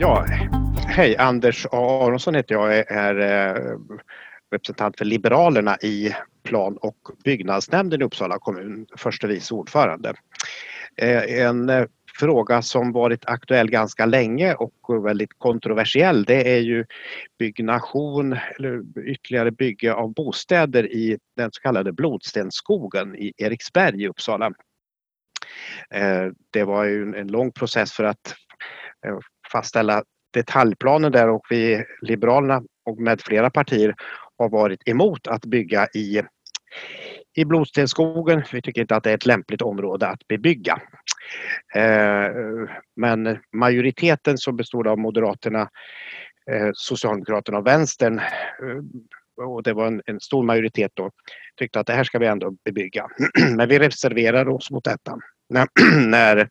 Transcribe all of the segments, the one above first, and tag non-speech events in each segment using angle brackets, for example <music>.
Ja, hej, Anders Aronsson heter jag, Jag är eh, representant för Liberalerna i plan och byggnadsnämnden i Uppsala kommun, förste vice ordförande. Eh, en eh, fråga som varit aktuell ganska länge och väldigt kontroversiell det är ju byggnation eller ytterligare bygge av bostäder i den så kallade Blodstensskogen i Eriksberg i Uppsala. Det var ju en lång process för att fastställa detaljplanen där och vi Liberalerna och med flera partier har varit emot att bygga i, i Blodstensskogen. Vi tycker inte att det är ett lämpligt område att bebygga. Eh, men majoriteten som bestod av Moderaterna, eh, Socialdemokraterna och Vänstern eh, och det var en, en, stor majoritet då, tyckte att det här ska vi ändå bebygga. <clears throat> Men vi reserverade oss mot detta när, <clears throat> när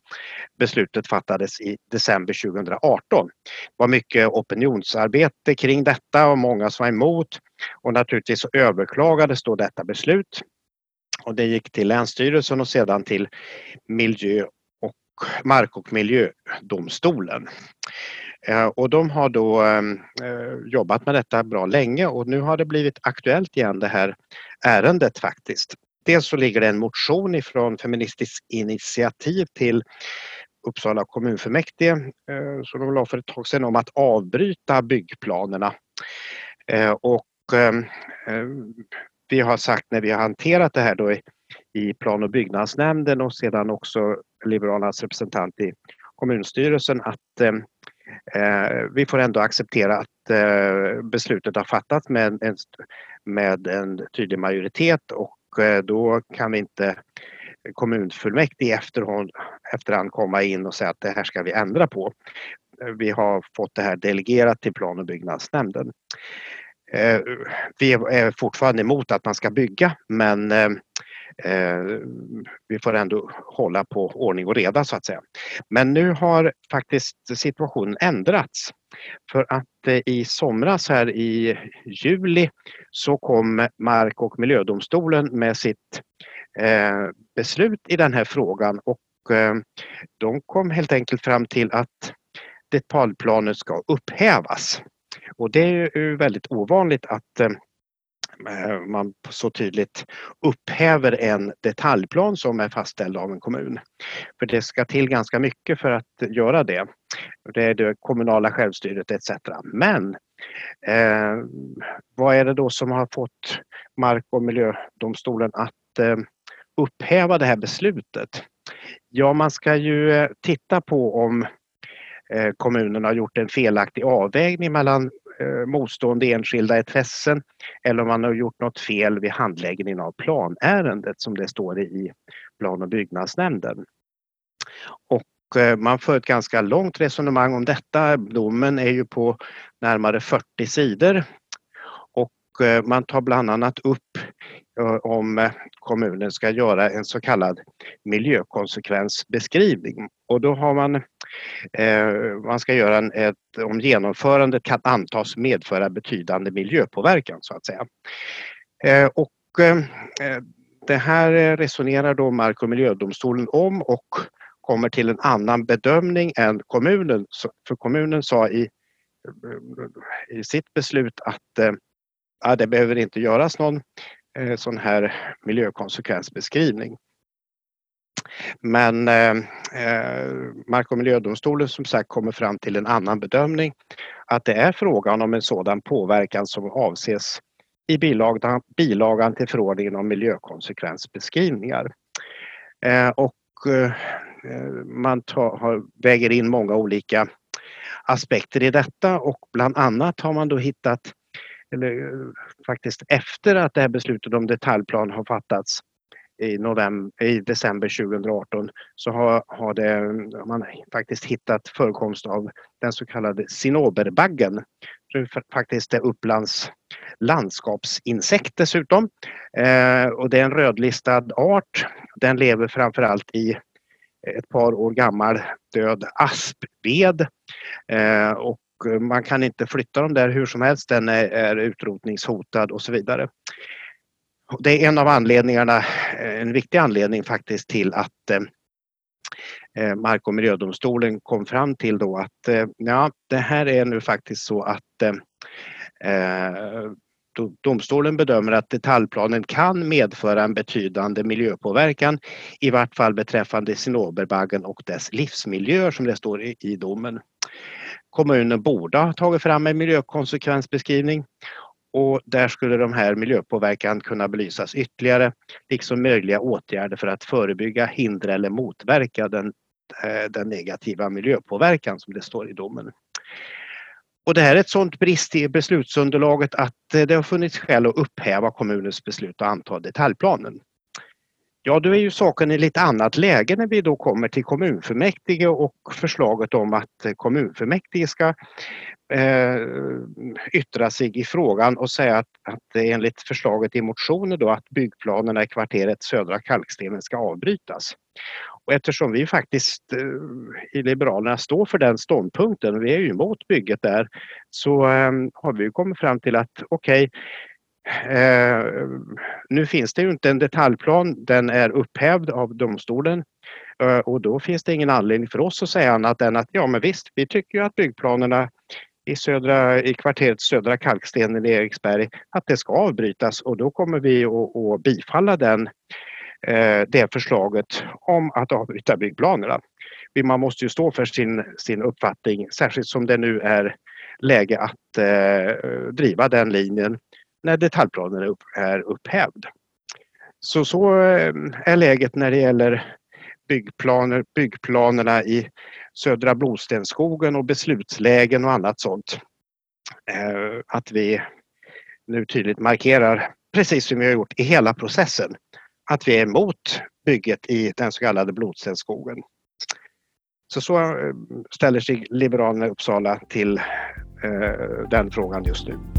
beslutet fattades i december 2018. Det var mycket opinionsarbete kring detta och många som var emot och naturligtvis överklagades då detta beslut. Och det gick till Länsstyrelsen och sedan till miljö och mark och miljödomstolen. Eh, och de har då eh, eh, jobbat med detta bra länge och nu har det blivit aktuellt igen det här ärendet faktiskt. Dels så ligger det en motion ifrån Feministiskt initiativ till Uppsala kommunfullmäktige eh, som de la för ett tag sedan om att avbryta byggplanerna. Eh, och eh, vi har sagt när vi har hanterat det här då i plan och byggnadsnämnden och sedan också Liberalernas representant i kommunstyrelsen att vi får ändå acceptera att beslutet har fattats med en, med en tydlig majoritet och Eh, då kan inte kommunfullmäktige efterhand, efterhand komma in och säga att det här ska vi ändra på. Vi har fått det här delegerat till plan och byggnadsnämnden. Eh, vi är fortfarande emot att man ska bygga men eh, vi får ändå hålla på ordning och reda så att säga. Men nu har faktiskt situationen ändrats. För att eh, i somras här i juli så kom Mark och miljödomstolen med sitt eh, beslut i den här frågan och eh, de kom helt enkelt fram till att detaljplanen ska upphävas. Och det är ju väldigt ovanligt att Eh, man så tydligt upphäver en detaljplan som är fastställd av en kommun. För det ska till ganska mycket för att göra det. Det är det kommunala självstyret etc. Men eh, vad är det då som har fått Mark och miljödomstolen att eh, upphäva det här beslutet? Ja, man ska ju eh, titta på om eh, kommunen har gjort en felaktig avvägning mellan Eh, motstående enskilda intressen eller om man har gjort något fel vid handläggningen av planärendet som det står i plan och byggnadsnämnden. Och eh, man för ett ganska långt resonemang om detta. Domen är ju på närmare 40 sidor Eh, man tar bland annat upp eh, om eh, kommunen ska göra en så kallad miljökonsekvensbeskrivning. Och då har man Eh, man ska göra en, ett, om genomförandet kan antas medföra betydande miljöpåverkan så att säga. Eh, och eh, det här resonerar då Mark och miljödomstolen om och kommer till en annan bedömning än kommunen. För kommunen sa i, i sitt beslut att ja, det behöver inte göras någon eh, sån här miljökonsekvensbeskrivning. Men eh, eh, Mark och miljödomstolen som sagt kommer fram till en annan bedömning. Att det är frågan om en sådan påverkan som avses i bilagan, bilagan till förordningen om miljökonsekvensbeskrivningar. Eh, och eh, eh man tar, har, väger in många olika aspekter i detta och bland annat har man då hittat, eller faktiskt efter att det här beslutet om detaljplan har fattats, i, november, i december 2018 så har, har, det, har man faktiskt hittat förekomst av den så kallade sinoberbaggen. Det är faktiskt är Upplands landskapsinsekt dessutom. Eh, och det är en rödlistad art. Den lever framförallt i ett par år gammal död aspved. Eh, och Eh, man kan inte flytta dem där hur som helst. Den är, är utrotningshotad och så vidare. Det är en av anledningarna, eh, en viktig anledning faktiskt till att eh, eh, Mark och miljödomstolen kom fram till då att eh, ja, det här är nu faktiskt så att eh, domstolen bedömer att detaljplanen kan medföra en betydande miljöpåverkan, i vart fall beträffande cinnoberbaggen och dess livsmiljöer som det står i, i domen. Kommunen borde ha tagit fram en miljökonsekvensbeskrivning och där skulle de här miljöpåverkan kunna belysas ytterligare, liksom möjliga åtgärder för att förebygga, hindra eller motverka den, eh, den negativa miljöpåverkan som det står i domen. Och det här är ett sådant brist i beslutsunderlaget att eh, det har funnits skäl att upphäva kommunens beslut att anta detaljplanen. Ja, då är ju saken i lite annat läge när vi då kommer till kommunfullmäktige och förslaget om att kommunfullmäktige ska eh, yttra sig i frågan och säga att, att enligt förslaget i motionen då att byggplanerna i kvarteret Södra Kalkstenen ska avbrytas. Och eftersom vi faktiskt eh, i Liberalerna står för den ståndpunkten, vi är ju emot bygget där, så eh, har vi kommit fram till att okej, okay, Eh, nu finns det ju inte en detaljplan, den är upphävd av domstolen. Eh, och då finns det ingen anledning för oss att säga annat än att ja men visst, vi tycker ju att byggplanerna i, södra, i kvarteret Södra Kalkstenen i Eriksberg, att det ska avbrytas. Och då kommer vi att, att bifalla den, eh, det förslaget om att avbryta byggplanerna. Man måste ju stå för sin, sin uppfattning, särskilt som det nu är läge att eh, driva den linjen när detaljplanen är, upp, är upphävd. Så, så eh, är läget när det gäller byggplaner, byggplanerna i södra Blodstenskogen och beslutslägen och annat sånt. Eh, att vi nu tydligt markerar, precis som vi har gjort i hela processen, att vi är emot bygget i den så kallade Blodstenskogen. Så så eh, ställer sig Liberalerna i Uppsala till den frågan just nu.